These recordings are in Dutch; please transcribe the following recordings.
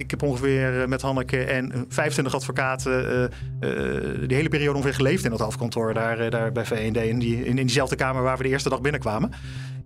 Ik heb ongeveer eh, met Hanneke en 25 advocaten uh, die hele periode ongeveer geleefd in dat hoofdkantoor daar, daar bij VND. In, die, in, diezelfde kamer waar we de eerste dag binnenkwamen.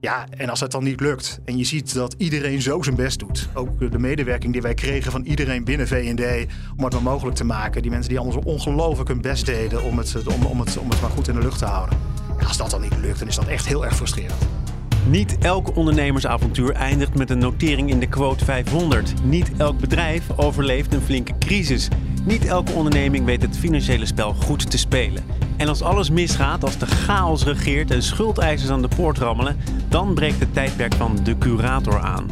Ja, en als het dan niet lukt en je ziet dat iedereen zo zijn best doet. Ook de medewerking die wij kregen van iedereen binnen VND om het maar mogelijk te maken. Die mensen die allemaal zo ongelooflijk hun best deden om het, om, het, om het maar goed in de lucht te houden. Als dat dan niet lukt, dan is dat echt heel erg frustrerend. Niet elk ondernemersavontuur eindigt met een notering in de quote 500. Niet elk bedrijf overleeft een flinke crisis. Niet elke onderneming weet het financiële spel goed te spelen. En als alles misgaat, als de chaos regeert en schuldeisers aan de poort rammelen, dan breekt het tijdperk van de curator aan.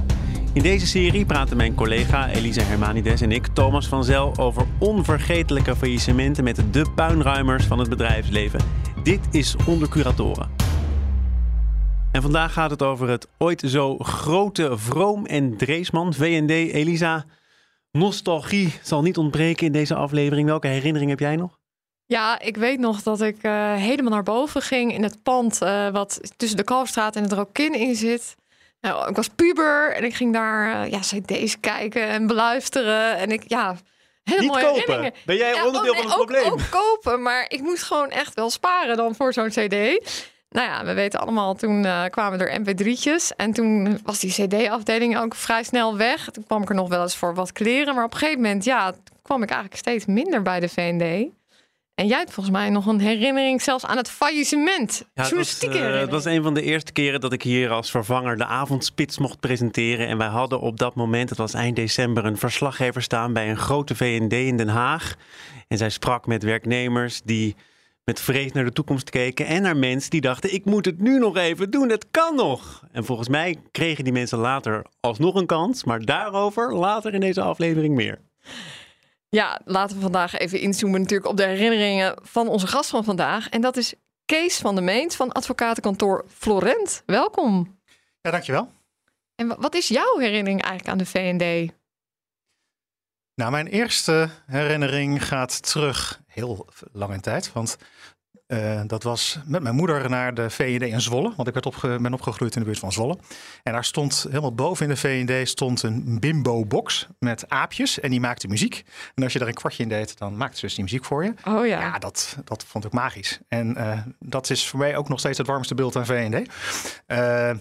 In deze serie praten mijn collega Elisa Hermanides en ik, Thomas van Zel, over onvergetelijke faillissementen met de puinruimers van het bedrijfsleven. Dit is Onder Curatoren. En vandaag gaat het over het ooit zo grote Vroom en Dreesman, VND. Elisa, nostalgie zal niet ontbreken in deze aflevering. Welke herinnering heb jij nog? Ja, ik weet nog dat ik uh, helemaal naar boven ging in het pand uh, wat tussen de Kalfstraat en het Rokin in zit. Nou, ik was puber en ik ging daar uh, ja, cd's kijken en beluisteren. En ik, ja, hele Niet mooie kopen. herinneringen. Ben jij Ja, onderdeel oh, nee, van het ook, probleem? Ook kopen, maar ik moest gewoon echt wel sparen dan voor zo'n cd. Nou ja, we weten allemaal, toen eh, kwamen er mp3'tjes. En toen was die cd-afdeling ook vrij snel weg. Toen kwam ik er nog wel eens voor wat kleren. Maar op een gegeven moment, ja, kwam ik eigenlijk steeds minder bij de VND. En jij hebt volgens mij nog een herinnering zelfs aan het faillissement. Ja, het was, eh, het was een van de eerste keren dat ik hier als vervanger de avondspits mocht presenteren. En wij hadden op dat moment, het was eind december, een verslaggever staan bij een grote VND in Den Haag. En zij sprak met werknemers die met vrees naar de toekomst keken. En naar mensen die dachten, ik moet het nu nog even doen, het kan nog. En volgens mij kregen die mensen later alsnog een kans. Maar daarover later in deze aflevering meer. Ja, laten we vandaag even inzoomen natuurlijk op de herinneringen van onze gast van vandaag. En dat is Kees van de Meent van advocatenkantoor Florent. Welkom. Ja, dankjewel. En wa- wat is jouw herinnering eigenlijk aan de VND? Nou, mijn eerste herinnering gaat terug heel lang in tijd. Want eh, dat was met mijn moeder naar de VND in Zwolle. Want ik werd opge ben opgegroeid in de buurt van Zwolle. En daar stond helemaal boven in de VND stond een bimbo-box met aapjes. En die maakte muziek. En als je daar een kwartje in deed, dan maakte ze dus die muziek voor je. Oh ja. Ja, dat, dat vond ik magisch. En eh, dat is voor mij ook nog steeds het warmste beeld aan VND. Eh,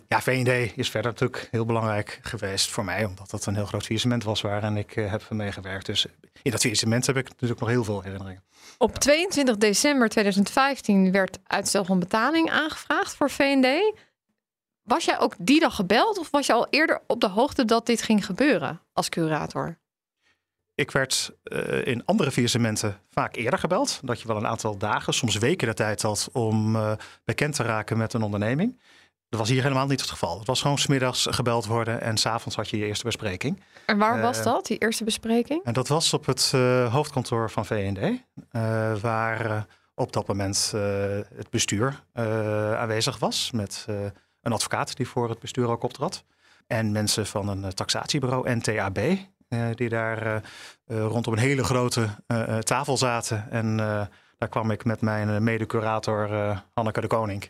ja, VND is verder natuurlijk heel belangrijk geweest voor mij, omdat dat een heel groot faillissement was waarin ik eh, heb meegewerkt. Dus in dat faillissement heb ik natuurlijk nog heel veel herinneringen. Op 22 december 2015 werd uitstel van betaling aangevraagd voor VND. Was jij ook die dag gebeld of was je al eerder op de hoogte dat dit ging gebeuren als curator? Ik werd eh, in andere faillissementen vaak eerder gebeld. Dat je wel een aantal dagen, soms weken de tijd had om eh, bekend te raken met een onderneming. Dat was hier helemaal niet het geval. Het was gewoon smiddags gebeld worden en s'avonds had je je eerste bespreking. En waar was Eh, dat, die eerste bespreking? En dat was op het hoofdkantoor van VND, waar op dat moment eh, het bestuur eh, aanwezig was met eh, een advocaat die voor het bestuur ook optrad. En mensen van een taxatiebureau, NTAB, die daar rondom een hele grote tafel zaten. En daar kwam ik met mijn mede-curator Hanneke de Koning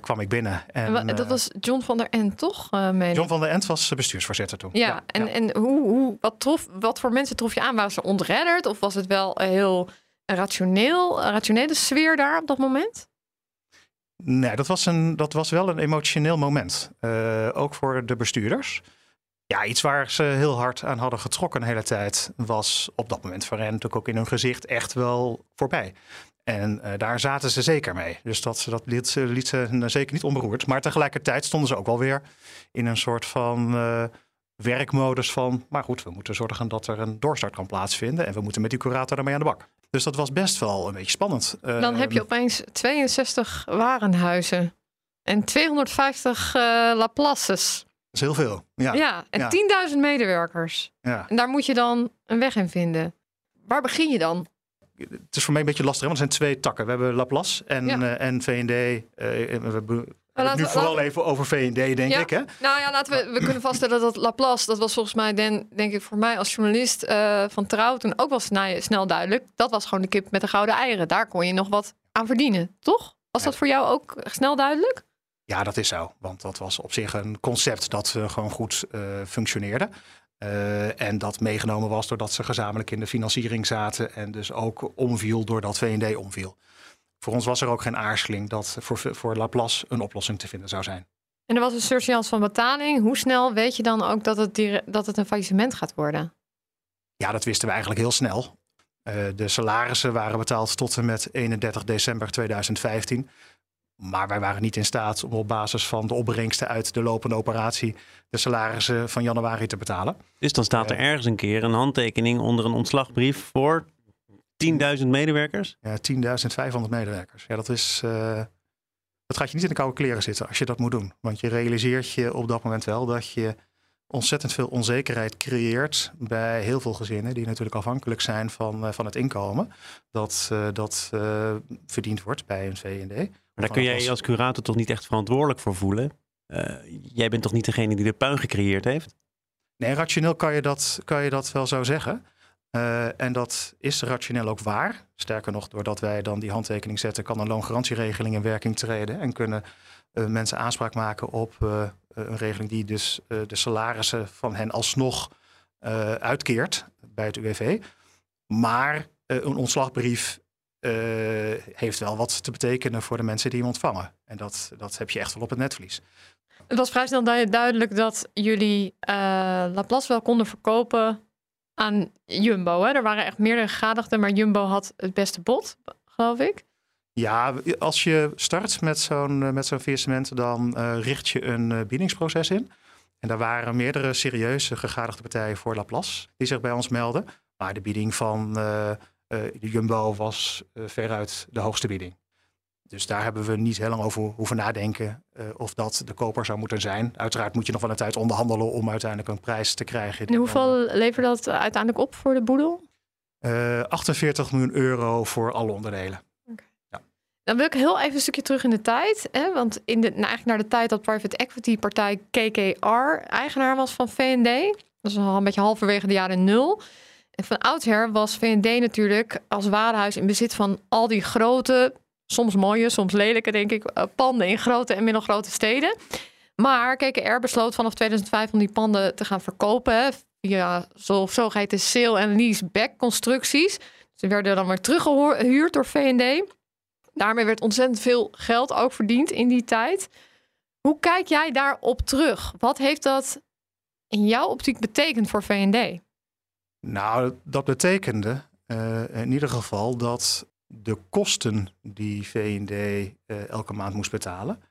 kwam ik binnen. En, dat was John van der End, toch? ik? John van der End was bestuursvoorzitter toen. Ja, en, en hoe, hoe, wat, trof, wat voor mensen trof je aan? Waren ze ontredderd of was het wel heel rationeel, rationele sfeer daar op dat moment? Nee, dat was, een, dat was wel een emotioneel moment. Eh, ook voor de bestuurders. Ja, iets waar ze heel hard aan hadden getrokken de hele tijd was op dat moment voor hen natuurlijk ook in hun gezicht echt wel voorbij. En eh, daar zaten ze zeker mee. Dus dat, dat liet, ze- liet ze zeker niet onberoerd. Maar tegelijkertijd stonden ze ook wel weer in een soort van eh, werkmodus van... maar goed, we moeten zorgen dat er een doorstart kan plaatsvinden... en we moeten met die curator daarmee aan de bak. Dus dat was best wel een beetje spannend. Dan heb je Ehm, opeens 62 warenhuizen en 250 eh Laplaces. is heel veel. Ja. Ja, en Ja. 10.000 medewerkers. ja. En daar moet je dan een weg in vinden. Waar begin je dan? Het is voor mij een beetje lastig, hè, want er zijn twee takken. We hebben Laplace en, Ja. eh, en we laten nu vooral even over V&D, denk Ja. ik. Hè? Nou ja, laten we, we kunnen vaststellen dat Laplace, dat was volgens mij, den, denk ik voor mij als journalist eh, van Trouw toen ook wel snel, duidelijk. Dat was gewoon de kip met de gouden eieren. Daar kon je nog wat aan verdienen, toch? Was dat voor jou ook snel duidelijk? Ja, dat is zo. Want dat was op zich een concept dat eh, gewoon goed eh, functioneerde. En dat meegenomen was doordat ze gezamenlijk in de financiering zaten. En dus ook omviel doordat V&D omviel. Voor ons was er ook geen aarzeling dat voor, voor Laplace een oplossing te vinden zou zijn. En er was een surseance van betaling. Hoe snel weet je dan ook dat het, dire- dat het een faillissement gaat worden? Ja, dat wisten we eigenlijk heel snel. Eh, de salarissen waren betaald tot en met 31 december 2015. Maar wij waren niet in staat om op basis van de opbrengsten uit de lopende operatie de salarissen van januari te betalen. Dus dan staat er ergens een keer een handtekening onder een ontslagbrief voor 10.000 medewerkers. Ja, 10.500 medewerkers. Ja, dat is. eh, dat gaat je niet in de koude kleren zitten als je dat moet doen. Want je realiseert je op dat moment wel dat je ontzettend veel onzekerheid creëert bij heel veel gezinnen die natuurlijk afhankelijk zijn van, eh, van het inkomen dat, eh, dat verdiend wordt bij een V&D. Maar daar kun jij je als curator toch niet echt verantwoordelijk voor voelen? Jij bent toch niet degene die de puin gecreëerd heeft? Nee, rationeel kan je dat, kan je dat wel zo zeggen. Eh, en dat is rationeel ook waar. Sterker nog, doordat wij dan die handtekening zetten, kan een loongarantieregeling in werking treden. En kunnen eh, mensen aanspraak maken op eh, een regeling die dus de salarissen van hen alsnog uitkeert bij het UWV. Maar een ontslagbrief heeft wel wat te betekenen voor de mensen die hem ontvangen. En dat, dat heb je echt wel op het netvlies. Het was vrij snel du- duidelijk dat jullie Laplace wel konden verkopen aan Jumbo. Hè? Er waren echt meerdere gegadigden, maar Jumbo had het beste bod, geloof ik. Ja, als je start met zo'n eh, zo'n faillissement, dan eh, richt je een eh, biedingsproces in. En daar waren meerdere serieuze gegadigde partijen voor Laplace die zich bij ons melden. Maar de bieding van de Jumbo was veruit de hoogste bieding. Dus daar hebben we niet heel lang over hoeven nadenken eh, of dat de koper zou moeten zijn. Uiteraard moet je nog wel een tijd onderhandelen om uiteindelijk een prijs te krijgen. En hoeveel leverde dat uiteindelijk op voor de boedel? eh, 48 miljoen euro voor alle onderdelen. Dan wil ik heel even een stukje terug in de tijd. Hè? Want in de, nou, eigenlijk naar de tijd dat private equity partij KKR eigenaar was van V&D. Dat is al een beetje halverwege de jaren nul. En van oudsher was V&D natuurlijk als warenhuis in bezit van al die grote, soms mooie, soms lelijke, denk ik, eh, panden in grote en middelgrote steden. Maar KKR besloot vanaf 2005 om die panden te gaan verkopen via zo, zogeheten sale- en lease-back constructies. Ze werden dan weer teruggehuurd door V&D. Daarmee werd ontzettend veel geld ook verdiend in die tijd. Hoe kijk jij daarop terug? Wat heeft dat in jouw optiek betekend voor V&D? Nou, dat betekende eh, in ieder geval dat de kosten die V&D eh, elke maand moest betalen,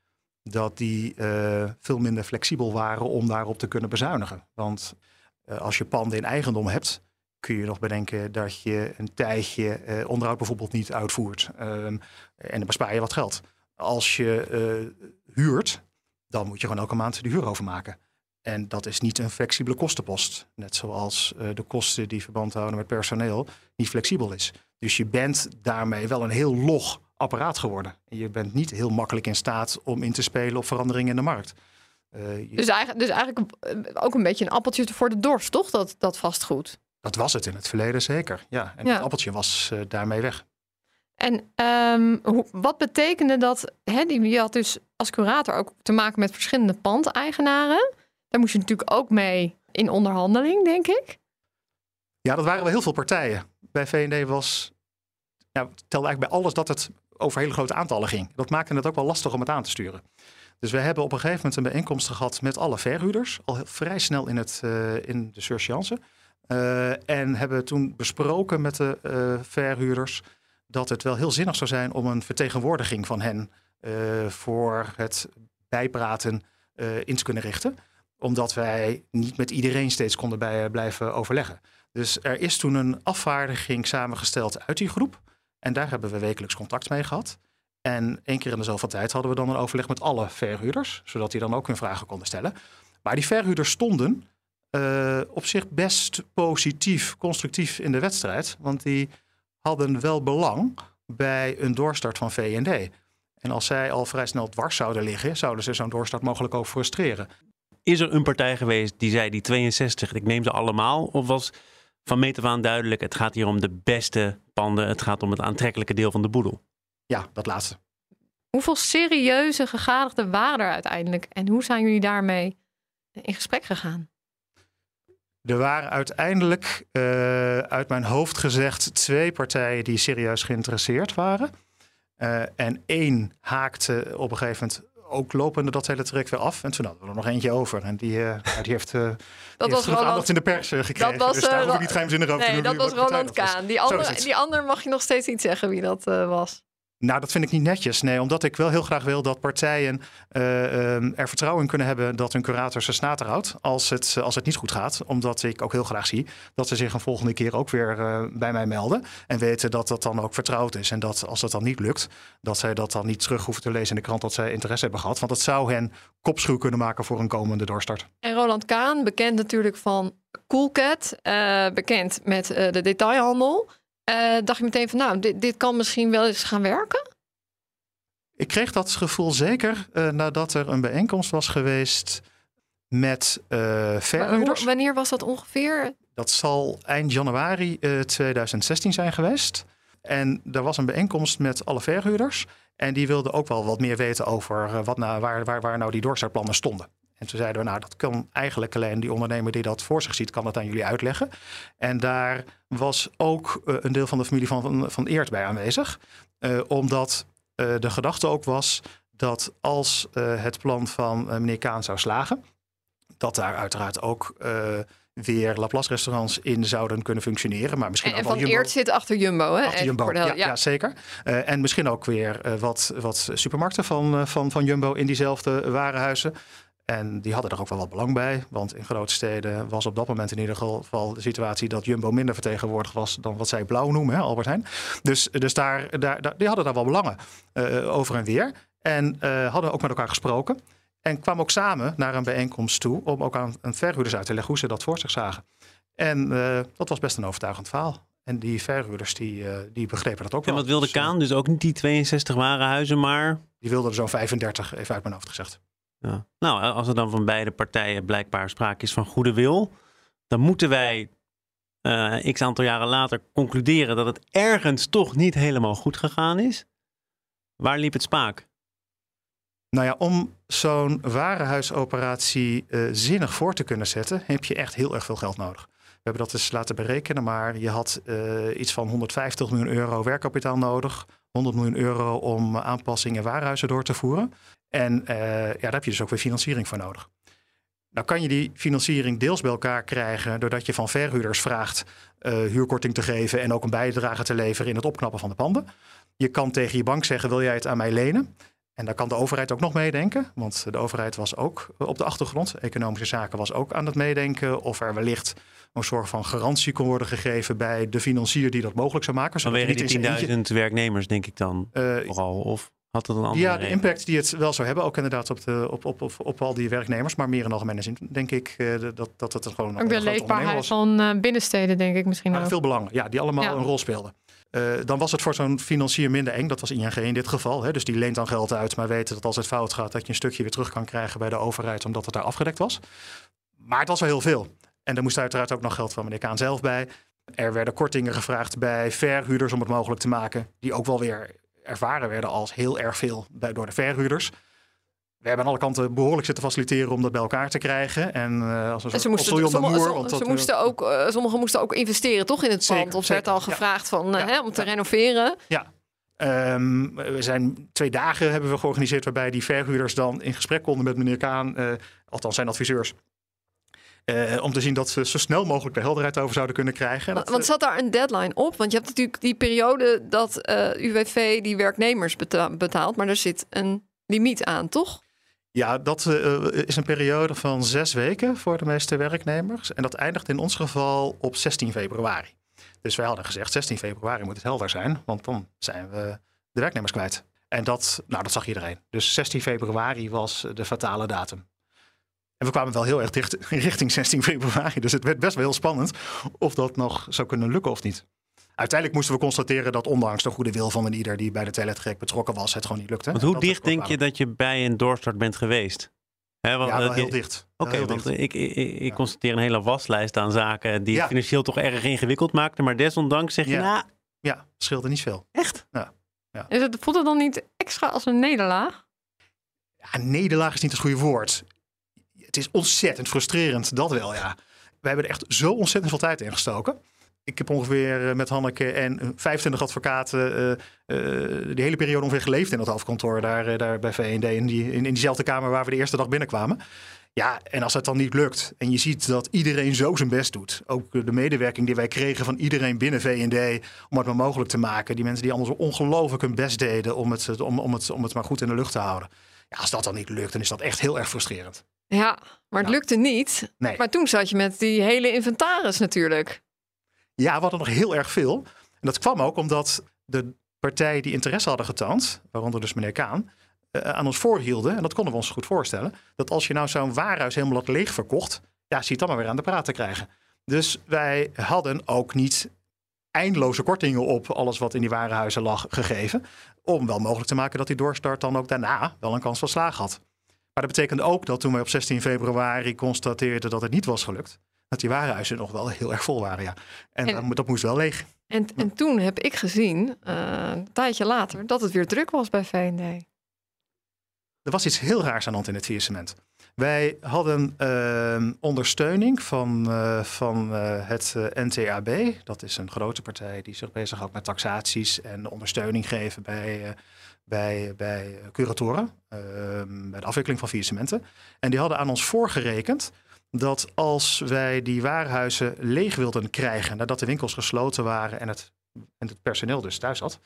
dat die eh, veel minder flexibel waren om daarop te kunnen bezuinigen. Want eh, als je panden in eigendom hebt, kun je nog bedenken dat je een tijdje onderhoud bijvoorbeeld niet uitvoert. Ehm, en dan bespaar je wat geld. Als je huurt, dan moet je gewoon elke maand de huur overmaken. En dat is niet een flexibele kostenpost. Net zoals de kosten die verband houden met personeel niet flexibel is. Dus je bent daarmee wel een heel log apparaat geworden. En je bent niet heel makkelijk in staat om in te spelen op veranderingen in de markt. Eh, je- Dus eigenlijk, dus eigenlijk eh, ook een beetje een appeltje voor de dorst, toch? Dat, dat vastgoed. Dat was het in het verleden zeker. Ja, en Ja. het appeltje was eh, daarmee weg. En ehm, hoe, wat betekende dat? Hè, die, je had dus als curator ook te maken met verschillende pandeigenaren. Daar moest je natuurlijk ook mee in onderhandeling, denk ik. Ja, dat waren wel heel veel partijen. Bij V&D was, ja, telde eigenlijk bij alles dat het over hele grote aantallen ging. Dat maakte het ook wel lastig om het aan te sturen. Dus we hebben op een gegeven moment een bijeenkomst gehad met alle verhuurders. Al vrij snel in, het, eh, in de surseance. Eh, en hebben toen besproken met de eh, verhuurders dat het wel heel zinnig zou zijn om een vertegenwoordiging van hen voor het bijpraten in te kunnen richten. Omdat wij niet met iedereen steeds konden bij, blijven overleggen. Dus er is toen een afvaardiging samengesteld uit die groep. En daar hebben we wekelijks contact mee gehad. En één keer in de zoveel tijd hadden we dan een overleg met alle verhuurders, zodat die dan ook hun vragen konden stellen. Maar die verhuurders stonden uh, op zich best positief, constructief in de wedstrijd. Want die hadden wel belang bij een doorstart van VND. En als zij al vrij snel dwars zouden liggen, zouden ze zo'n doorstart mogelijk ook frustreren. Is er een partij geweest die zei die 62, ik neem ze allemaal? Of was van meet af aan duidelijk, het gaat hier om de beste panden, het gaat om het aantrekkelijke deel van de boedel? Ja, dat laatste. Hoeveel serieuze gegadigden waren er uiteindelijk? En hoe zijn jullie daarmee in gesprek gegaan? Er waren uiteindelijk, uh, uit mijn hoofd gezegd, twee partijen die serieus geïnteresseerd waren. Uh, en één haakte op een gegeven moment ook lopende dat hele traject weer af. En toen hadden we er nog eentje over. En die, uh, die heeft, uh, dat die was heeft aandacht in de pers gekregen. Dat was, dus daar hoef ik niet geheimzinnig over nee, te doen. dat was Roland Kaan. Die andere, die ander mag je nog steeds niet zeggen wie dat was. Nou, dat vind ik niet netjes. Nee, omdat ik wel heel graag wil dat partijen uh, er vertrouwen in kunnen hebben dat hun curator zijn snater houdt als het, als het niet goed gaat. Omdat ik ook heel graag zie dat ze zich een volgende keer ook weer uh, bij mij melden. En weten dat dat dan ook vertrouwd is. En dat als dat dan niet lukt, dat zij dat dan niet terug hoeven te lezen in de krant dat zij interesse hebben gehad. Want dat zou hen kopschuw kunnen maken voor een komende doorstart. En Roland Kaan, bekend natuurlijk van Coolcat, bekend met de detailhandel. Uh, dacht je meteen van, nou, dit, dit kan misschien wel eens gaan werken? Ik kreeg dat gevoel zeker uh, nadat er een bijeenkomst was geweest met uh, verhuurders. Wanneer was dat ongeveer? Dat zal eind januari 2016 zijn geweest. En er was een bijeenkomst met alle verhuurders. En die wilden ook wel wat meer weten over wat nou, waar, waar, waar nou die doorstartplannen stonden. En toen zeiden we, nou, dat kan eigenlijk alleen die ondernemer die dat voor zich ziet, kan dat aan jullie uitleggen. En daar was ook uh, een deel van de familie van, van, van Eert bij aanwezig. Uh, omdat uh, de gedachte ook was dat als het plan van meneer Kaan zou slagen, dat daar uiteraard ook weer Laplace restaurants in zouden kunnen functioneren. Maar misschien en, en ook van Jumbo. Eert zit achter Jumbo, hè? Achter Jumbo, ja, ja. ja, zeker. Uh, en misschien ook weer uh, wat, wat supermarkten van, uh, van, van Jumbo in diezelfde warenhuizen. En die hadden er ook wel wat belang bij. Want in grote steden was op dat moment in ieder geval de situatie dat Jumbo minder vertegenwoordigd was dan wat zij blauw noemen, hè, Albert Heijn. Dus, dus daar, daar, daar, die hadden daar wel belangen uh, over en weer. En uh, hadden ook met elkaar gesproken. En kwamen ook samen naar een bijeenkomst toe om ook aan, aan verhuurders uit te leggen hoe ze dat voor zich zagen. En uh, dat was best een overtuigend verhaal. En die verhuurders die, die begrepen dat ook wel. En wat wilde dus, Kaan? Dus ook niet die 62 warenhuizen, maar... Die wilden er zo'n 35, even uit mijn hoofd gezegd. Nou, als er dan van beide partijen blijkbaar sprake is van goede wil, dan moeten wij uh, x aantal jaren later concluderen dat het ergens toch niet helemaal goed gegaan is. Waar liep het spaak? Nou ja, om zo'n warenhuisoperatie uh, zinnig voor te kunnen zetten, heb je echt heel erg veel geld nodig. We hebben dat eens laten berekenen, maar je had uh, iets van 150 miljoen euro werkkapitaal nodig, 100 miljoen euro om aanpassingen in warenhuizen door te voeren. En uh, ja, daar heb je dus ook weer financiering voor nodig. Nou kan je die financiering deels bij elkaar krijgen doordat je van verhuurders vraagt uh, huurkorting te geven en ook een bijdrage te leveren in het opknappen van de panden. Je kan tegen je bank zeggen, wil jij het aan mij lenen? En daar kan de overheid ook nog meedenken, want de overheid was ook op de achtergrond. Economische zaken was ook aan het meedenken of er wellicht een soort van garantie kon worden gegeven bij de financier die dat mogelijk zou maken. Vanwege die 10.000 werknemers, denk ik dan uh, vooral? Of had het een andere Ja, de impact die het wel zou hebben, ook inderdaad op, de, op, op, op, op al die werknemers. Maar meer in algemene zin denk ik uh, dat, dat het gewoon ook de leefbaarheid van uh, binnensteden, denk ik misschien ook. Veel belangen, ja, die allemaal ja. een rol speelden. Uh, dan was het voor zo'n financier minder eng. Dat was ING in dit geval. Hè. Dus die leent dan geld uit, maar weten dat als het fout gaat, dat je een stukje weer terug kan krijgen bij de overheid, omdat het daar afgedekt was. Maar het was wel heel veel. En er moest uiteraard ook nog geld van meneer Kaan zelf bij. Er werden kortingen gevraagd bij verhuurders om het mogelijk te maken, die ook wel weer ervaren werden als heel erg veel bij, door de verhuurders. We hebben aan alle kanten behoorlijk zitten faciliteren om dat bij elkaar te krijgen. En, uh, als en ze moesten, sommige, moer, want ze dat, moesten ook, uh, sommigen moesten ook investeren toch in het zeker, pand. Of zeker, werd al gevraagd ja, van, uh, ja, hè, om te ja. renoveren. Ja, Um, we zijn twee dagen hebben we georganiseerd waarbij die verhuurders dan in gesprek konden met meneer Kaan, althans zijn adviseurs. Uh, om te zien dat ze zo snel mogelijk de helderheid over zouden kunnen krijgen. Want, want zat daar een deadline op? Want je hebt natuurlijk die periode dat uh, UWV die werknemers beta betaalt, maar er zit een limiet aan, toch? Ja, dat uh, is een periode van zes weken voor de meeste werknemers. En dat eindigt in ons geval op 16 februari. Dus wij hadden gezegd, 16 februari moet het helder zijn, want dan zijn we de werknemers kwijt. En dat, nou, dat zag iedereen. Dus 16 februari was de fatale datum. En we kwamen wel heel erg dicht richting 16 februari. Dus het werd best wel heel spannend of dat nog zou kunnen lukken of niet. Uiteindelijk moesten we constateren dat ondanks de goede wil van een ieder die bij de teletrek betrokken was, het gewoon niet lukte. Want hoe dicht denk je dat je bij een doorstart bent geweest? Hè, want, Ja, wel eh, heel dicht. Oké, want dicht. ik, ik, ik Ja. constateer een hele waslijst aan zaken die Ja. financieel toch erg ingewikkeld maakten. Maar desondanks zeg je, Ja. nou, Ja, scheelde niet veel. echt? Is het, voelt het dan niet extra als een nederlaag? Ja, nederlaag is niet het goede woord. Het is ontzettend frustrerend, dat wel, ja. We hebben er echt zo ontzettend veel tijd in gestoken. Ik heb ongeveer eh, met Hanneke en eh, 25 advocaten eh, eh, die hele periode ongeveer geleefd in het hoofdkantoor daar, eh, daar bij VND. In, die, in, in diezelfde kamer waar we de eerste dag binnenkwamen. Ja, en als het dan niet lukt en je ziet dat iedereen zo zijn best doet. Ook eh, de medewerking die wij kregen van iedereen binnen VND om het maar mogelijk te maken. Die mensen die zo ongelooflijk hun best deden om het, om, om, het, om het maar goed in de lucht te houden. Ja, als dat dan niet lukt, dan is dat echt heel erg frustrerend. Ja, maar het lukte niet. Nee. Maar toen zat je met die hele inventaris natuurlijk. Ja, we hadden nog heel erg veel. En dat kwam ook omdat de partijen die interesse hadden getoond, waaronder dus meneer Kaan, eh, aan ons voorhielden, en dat konden we ons goed voorstellen, dat als je nou zo'n warenhuis helemaal had leeg verkocht, ja, zie je het dan maar weer aan de praat te krijgen. Dus wij hadden ook niet eindeloze kortingen op alles wat in die warenhuizen lag gegeven, om wel mogelijk te maken dat die doorstart dan ook daarna wel een kans van slaag had. Maar dat betekende ook dat toen wij op 16 februari constateerden dat het niet was gelukt, dat die warenhuizen nog wel heel erg vol waren, ja. En, moet- dat moest wel leeg. En, en toen heb ik gezien, eh, een tijdje later, dat het weer druk was bij VND. Er was iets heel raars aan de hand in het faillissement. Wij hadden ehm, ondersteuning van, eh, van eh, het eh, NTAB. Dat is een grote partij die zich bezighoudt met taxaties en ondersteuning geven bij, eh, bij, bij curatoren. ehm, bij de afwikkeling van faillissementen. En die hadden aan ons voorgerekend dat als wij die warenhuizen leeg wilden krijgen nadat de winkels gesloten waren en het, en het personeel dus thuis had,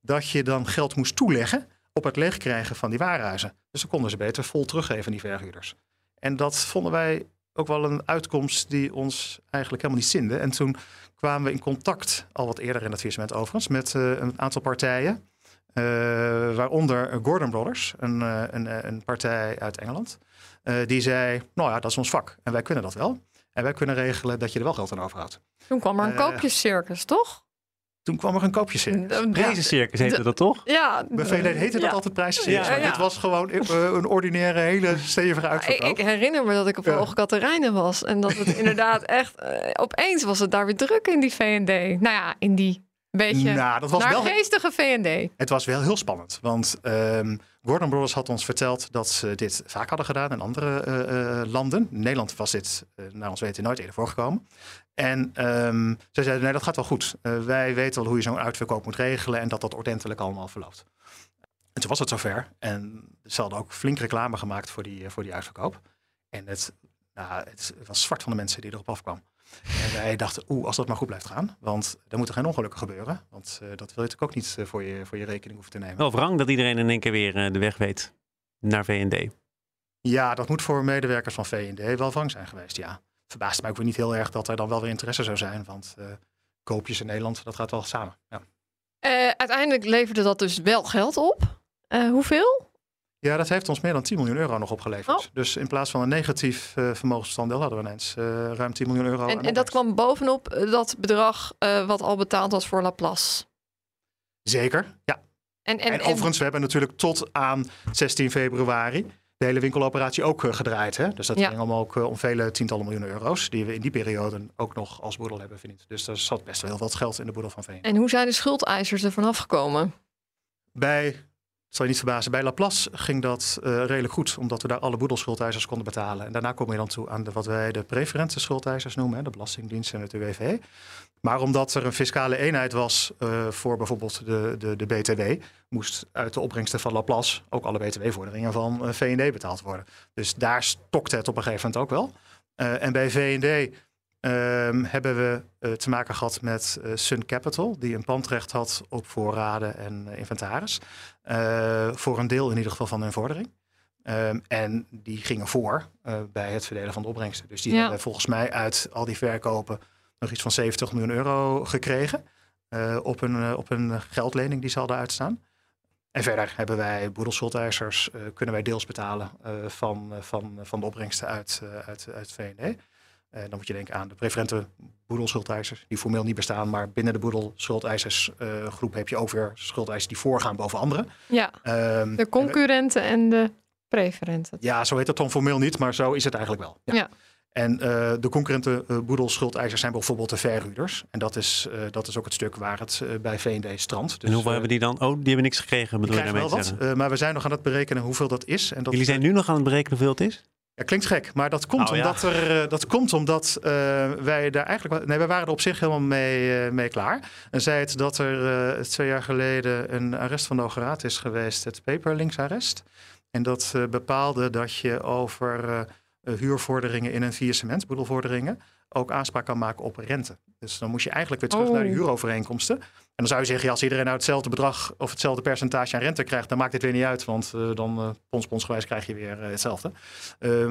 dat je dan geld moest toeleggen op het leegkrijgen van die warenhuizen. Dus dan konden ze beter vol teruggeven, die verhuurders. En dat vonden wij ook wel een uitkomst die ons eigenlijk helemaal niet zinde. En toen kwamen we in contact, al wat eerder in het faillissement overigens, met eh, een aantal partijen. Eh, waaronder Gordon Brothers, een, eh, een, eh, een partij uit Engeland. eh, die zei, nou ja, dat is ons vak en wij kunnen dat wel. En wij kunnen regelen dat je er wel geld aan overhoudt. Toen kwam er een koopjescircus, toch? Toen kwam er een koopjescircus. Ja, Prijzencircus heette de- dat toch? Ja, Bij heette dat ja. altijd prijzencircus. Ja, maar ja. Dit was gewoon een ordinaire, hele stevige Ik, uitverkoop. ik herinner me dat ik op Ja. Hoge Katerijnen was. En dat het inderdaad echt... opeens was het daar weer druk in die VND. Nou ja, in die beetje Nou, dat was wel, naargeestige VND. het was wel heel spannend. Want ehm, Gordon Brothers had ons verteld dat ze dit vaak hadden gedaan in andere eh, eh, landen. In Nederland was dit, eh, naar ons weten, nooit eerder voorgekomen. En ehm ze zeiden, nee, dat gaat wel goed. Wij weten wel hoe je zo'n uitverkoop moet regelen en dat dat ordentelijk allemaal verloopt. En toen was het zover. En ze hadden ook flink reclame gemaakt voor die, voor die uitverkoop. En het, nou, het was zwart van de mensen die erop afkwam. En wij dachten, oeh, als dat maar goed blijft gaan. Want er moeten geen ongelukken gebeuren. Want eh, dat wil je natuurlijk ook niet eh, voor, je, voor je rekening hoeven te nemen. Wel wrang dat iedereen in één keer weer eh, de weg weet naar VND. Ja, dat moet voor medewerkers van VND wel wrang zijn geweest, ja. Verbaast mij ook weer niet heel erg dat er dan wel weer interesse zou zijn. Want eh, koopjes in Nederland, dat gaat wel samen. Ja. Eh, uiteindelijk leverde dat dus wel geld op. Eh, hoeveel? Ja, dat heeft ons meer dan 10 miljoen euro nog opgeleverd. Oh. Dus in plaats van een negatief vermogensstandel hadden we ineens eh, ruim 10 miljoen euro. En, en dat kwam bovenop eh, dat bedrag wat al betaald was voor Laplace. Zeker, ja. En, En, en, en- overigens, we hebben natuurlijk tot aan 16 februari de hele winkeloperatie ook gedraaid. Hè? Dus dat Ja. ging allemaal ook om vele tientallen miljoenen euro's. Die we in die periode ook nog als boedel hebben verdiend. Dus er zat best wel heel wat geld in de boedel van VN. en hoe zijn de schuldeisers er vanaf gekomen? Bij, zal je niet verbazen, bij Laplace ging dat eh, redelijk goed. Omdat we daar alle boedelschuldeischers konden betalen. En daarna kom je dan toe aan de, wat wij de preferente schuldeisers noemen. De Belastingdienst en het UWV. Maar omdat er een fiscale eenheid was eh, voor bijvoorbeeld de, de, de BTW, moest uit de opbrengsten van Laplace ook alle BTW-vorderingen van eh, VND betaald worden. Dus daar stokte het op een gegeven moment ook wel. En bij VND ehm, hebben we eh, te maken gehad met eh, Sun Capital, die een pandrecht had op voorraden en eh, inventaris. Voor een deel in ieder geval van hun vordering. Ehm, en die gingen voor bij het verdelen van de opbrengsten. Dus die Ja. hebben volgens mij uit al die verkopen nog iets van 70 miljoen euro gekregen. op, een, op een geldlening die ze hadden uitstaan. En verder hebben wij boedelschuldeischers, uh, kunnen wij deels betalen uh, van, van, van de opbrengsten uit, uit, uit VND. Dan moet je denken aan de preferente boedelschuldeischers, die formeel niet bestaan, maar binnen de boedelschuldeischersgroep heb je ook weer schuldeisers die voorgaan boven anderen. Ja, um, de concurrenten en de preferenten. Ja, zo heet dat dan formeel niet, maar zo is het eigenlijk wel. ja. ja. En uh, de concurrente uh, boedelschuldeischers zijn bijvoorbeeld de verhuurders. En dat is, uh, dat is ook het stuk waar het bij VND strandt. Dus, en hoeveel hebben die dan? Oh, die hebben niks gekregen, bedoel je wel wat, maar we zijn nog aan het berekenen hoeveel dat is. En dat, Jullie zijn nu nog aan het berekenen hoeveel het is? Ja, klinkt gek, maar dat komt oh, omdat, ja. er, dat komt omdat wij daar eigenlijk... Nee, we waren er op zich helemaal mee, mee klaar. En zei het dat er twee jaar geleden een arrest van de Hoge Raad is geweest. Het paperlinks-arrest. En dat bepaalde dat je over eh, huurvorderingen in een faillissement, boedelvorderingen, ook aanspraak kan maken op rente. Dus dan moet je eigenlijk weer terug naar de oh. huurovereenkomsten. En dan zou je zeggen, ja, als iedereen nou hetzelfde bedrag of hetzelfde percentage aan rente krijgt, dan maakt het weer niet uit, want uh, dan uh, ponsgewijs krijg je weer uh, hetzelfde.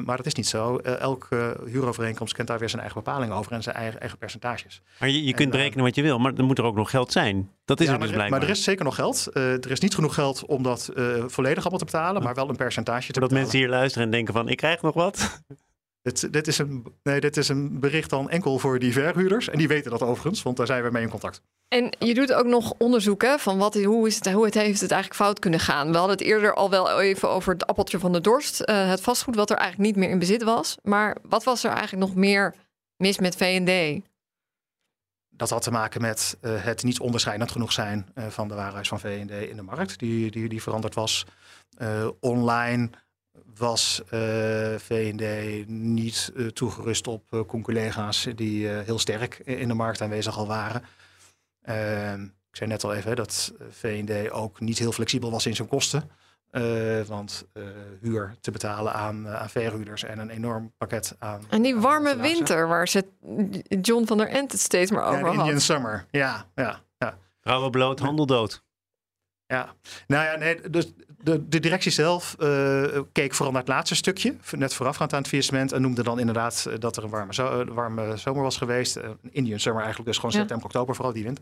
maar dat is niet zo. elke huurovereenkomst kent daar weer zijn eigen bepalingen over en zijn eigen, eigen percentages. Maar je, je kunt berekenen wat je wil, maar dan moet er ook nog geld zijn. Dat is ja, er dus blijkbaar. Maar er is zeker nog geld. er is niet genoeg geld om dat volledig allemaal te betalen, maar wel een percentage te Zodat mensen hier luisteren en denken van, ik krijg nog wat. Dit, dit, is een, nee, dit is een bericht dan enkel voor die verhuurders. En die weten dat overigens, want daar zijn we mee in contact. En je doet ook nog onderzoeken van wat, hoe, is het, hoe het heeft het eigenlijk fout kunnen gaan. We hadden het eerder al wel even over het appeltje van de dorst. Uh, het vastgoed wat er eigenlijk niet meer in bezit was. Maar wat was er eigenlijk nog meer mis met V&D? Dat had te maken met uh, het niet onderscheidend genoeg zijn uh, van de waarheid van V&D in de markt. Die, die, die veranderd was. online was uh, VND niet uh, toegerust op uh, conculega's die heel sterk in de markt aanwezig al waren. Ehm, ik zei net al even hè, dat VND ook niet heel flexibel was in zijn kosten. want huur te betalen aan, aan verhuurders en een enorm pakket aan. En die warme winter waar ze John van der Ent het steeds maar over ja, had. Indian Summer, ja. ja, ja. Bloot, handel dood. Ja, nou ja, nee, dus de, de directie zelf uh, keek vooral naar het laatste stukje, net voorafgaand aan het faillissement. En noemde dan inderdaad eh, dat er een warme, zo, eh, warme zomer was geweest. een Indian summer eigenlijk, dus gewoon september, oktober vooral die wind.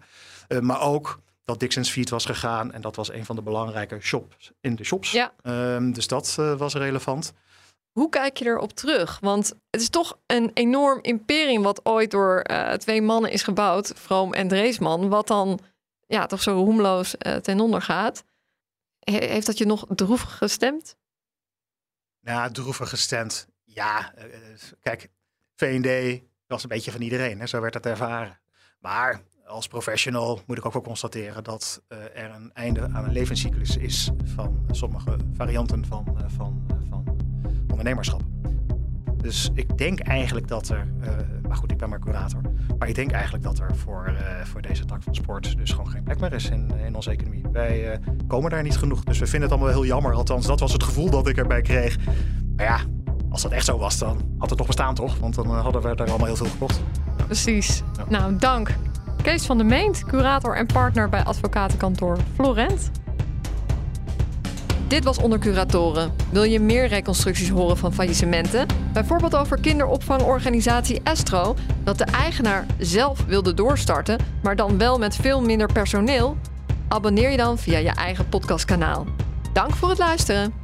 Uh, maar ook dat Dixon's Feet was gegaan. En dat was een van de belangrijke shops in de shops. Ja. Um, dus dat was relevant. Hoe kijk je erop terug? Want het is toch een enorm imperium wat ooit door twee mannen is gebouwd, Vroom en Dreesman, wat dan ja, toch zo roemloos ten onder gaat heeft dat je nog droevig gestemd? Nou, droevig gestemd. Ja, uh, kijk, VND was een beetje van iedereen. Hè? Zo werd het ervaren. Maar als professional moet ik ook wel constateren dat er een einde aan een levenscyclus is van sommige varianten van, van, van ondernemerschap. Dus ik denk eigenlijk dat er, uh, maar goed, ik ben maar curator, maar ik denk eigenlijk dat er voor, uh, voor deze tak van sport dus gewoon geen plek meer is in, in onze economie. Wij uh, komen daar niet genoeg, dus we vinden het allemaal heel jammer. Althans, dat was het gevoel dat ik erbij kreeg. Maar ja, als dat echt zo was, dan had het toch bestaan, toch? Want dan hadden we er allemaal heel veel gekocht. Precies. Ja. Nou, dank. Kees van de Meent, curator en partner bij advocatenkantoor Florent. Dit was Onder Curatoren. Wil je meer reconstructies horen van faillissementen? Bijvoorbeeld over kinderopvangorganisatie Estro, dat de eigenaar zelf wilde doorstarten, maar dan wel met veel minder personeel? Abonneer je dan via je eigen podcastkanaal. Dank voor het luisteren.